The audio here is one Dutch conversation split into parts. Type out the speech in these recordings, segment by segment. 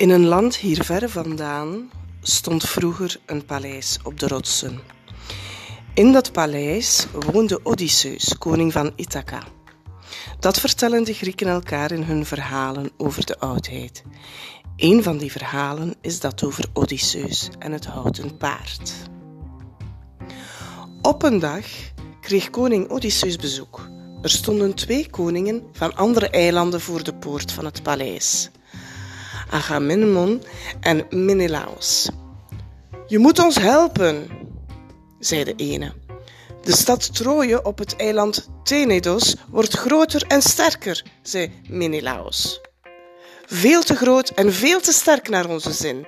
In een land hier ver vandaan stond vroeger een paleis op de rotsen. In dat paleis woonde Odysseus, koning van Ithaca. Dat vertellen de Grieken elkaar in hun verhalen over de oudheid. Een van die verhalen is dat over Odysseus en het houten paard. Op een dag kreeg koning Odysseus bezoek. Er stonden twee koningen van andere eilanden voor de poort van het paleis. Agamemnon en Menelaos. Je moet ons helpen, zei de ene. De stad Troje op het eiland Tenedos wordt groter en sterker, zei Menelaos. Veel te groot en veel te sterk naar onze zin.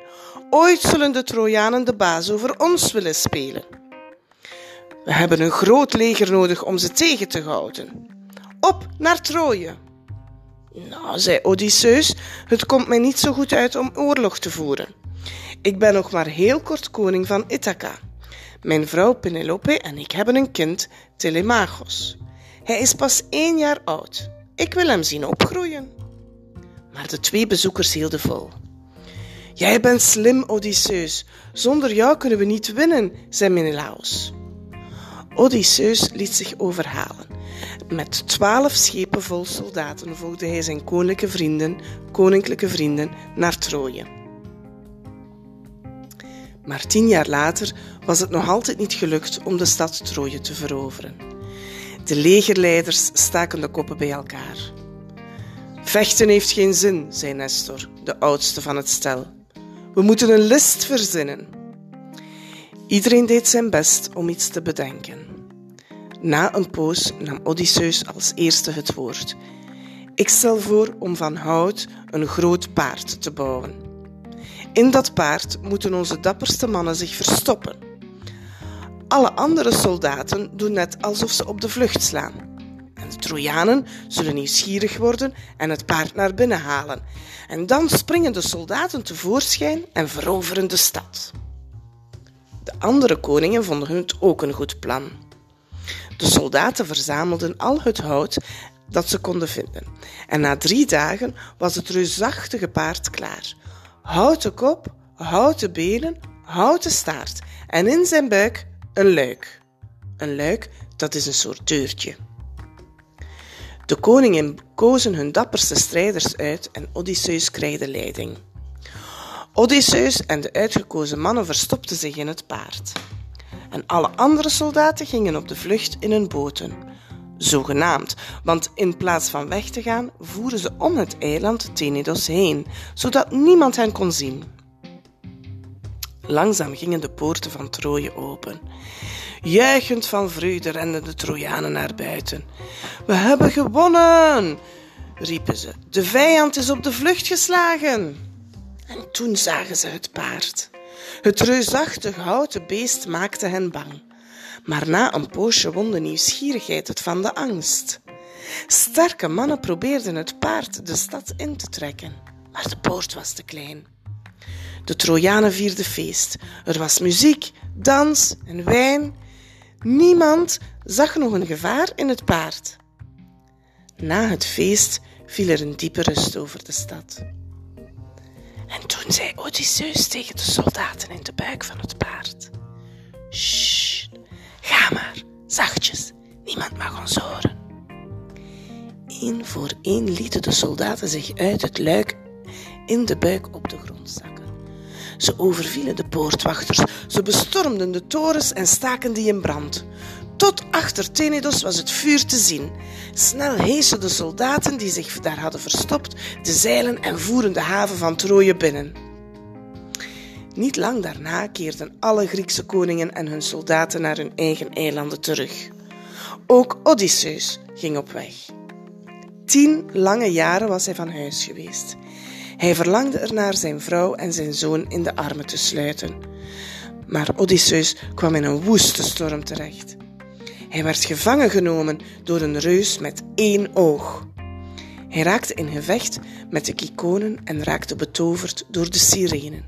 Ooit zullen de Trojanen de baas over ons willen spelen. We hebben een groot leger nodig om ze tegen te houden. Op naar Troje! Nou, zei Odysseus, het komt mij niet zo goed uit om oorlog te voeren. Ik ben nog maar heel kort koning van Ithaca. Mijn vrouw Penelope en ik hebben een kind, Telemachos. Hij is pas één jaar oud. Ik wil hem zien opgroeien. Maar de twee bezoekers hielden vol. Jij bent slim, Odysseus. Zonder jou kunnen we niet winnen, zei Menelaos. Odysseus liet zich overhalen. Met twaalf schepen vol soldaten volgde hij zijn koninklijke vrienden, koninklijke vrienden naar Troje. Maar tien jaar later was het nog altijd niet gelukt om de stad Troje te veroveren. De legerleiders staken de koppen bij elkaar. Vechten heeft geen zin, zei Nestor, de oudste van het stel. We moeten een list verzinnen. Iedereen deed zijn best om iets te bedenken. Na een poos nam Odysseus als eerste het woord. Ik stel voor om van hout een groot paard te bouwen. In dat paard moeten onze dapperste mannen zich verstoppen. Alle andere soldaten doen net alsof ze op de vlucht slaan. En de Trojanen zullen nieuwsgierig worden en het paard naar binnen halen. En dan springen de soldaten tevoorschijn en veroveren de stad. De andere koningen vonden het ook een goed plan. De soldaten verzamelden al het hout dat ze konden vinden. En na drie dagen was het reusachtige paard klaar. Houten kop, houten benen, houten staart en in zijn buik een luik. Een luik, dat is een soort deurtje. De koningen kozen hun dapperste strijders uit en Odysseus kreeg de leiding. Odysseus en de uitgekozen mannen verstopten zich in het paard en alle andere soldaten gingen op de vlucht in hun boten. Zogenaamd, want in plaats van weg te gaan, voeren ze om het eiland Tenedos heen, zodat niemand hen kon zien. Langzaam gingen de poorten van Troje open. Juichend van vreugde renden de Trojanen naar buiten. We hebben gewonnen, riepen ze. De vijand is op de vlucht geslagen. En toen zagen ze het paard. Het reusachtig houten beest maakte hen bang. Maar na een poosje won de nieuwsgierigheid het van de angst. Sterke mannen probeerden het paard de stad in te trekken, maar de poort was te klein. De Trojanen vierden feest. Er was muziek, dans en wijn. Niemand zag nog een gevaar in het paard. Na het feest viel er een diepe rust over de stad. En toen zei Odysseus tegen de soldaten in de buik van het paard: Sst, ga maar, zachtjes, niemand mag ons horen. Eén voor één lieten de soldaten zich uit het luik in de buik op de grond zakken. Ze overvielen de poortwachters, ze bestormden de torens en staken die in brand. Tot achter Tenedos was het vuur te zien. Snel heesen de soldaten die zich daar hadden verstopt de zeilen en voeren de haven van Troje binnen. Niet lang daarna keerden alle Griekse koningen en hun soldaten naar hun eigen eilanden terug. Ook Odysseus ging op weg. Tien lange jaren was hij van huis geweest. Hij verlangde ernaar zijn vrouw en zijn zoon in de armen te sluiten. Maar Odysseus kwam in een woeste storm terecht. Hij werd gevangen genomen door een reus met één oog. Hij raakte in gevecht met de kikonen en raakte betoverd door de sirenen.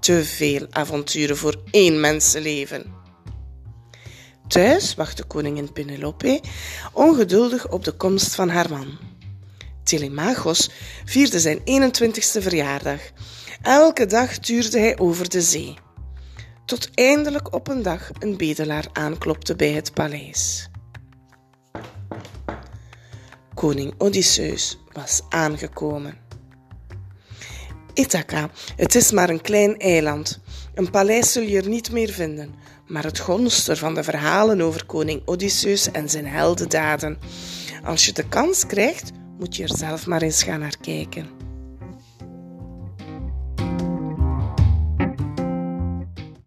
Te veel avonturen voor één mensenleven. Thuis wachtte koningin Penelope ongeduldig op de komst van haar man. Telemachos vierde zijn 21ste verjaardag. Elke dag tuurde hij over de zee. Tot eindelijk op een dag een bedelaar aanklopte bij het paleis. Koning Odysseus was aangekomen. Ithaca, het is maar een klein eiland. Een paleis zul je er niet meer vinden, maar het gonster van de verhalen over koning Odysseus en zijn heldendaden. Als je de kans krijgt, moet je er zelf maar eens gaan naar kijken.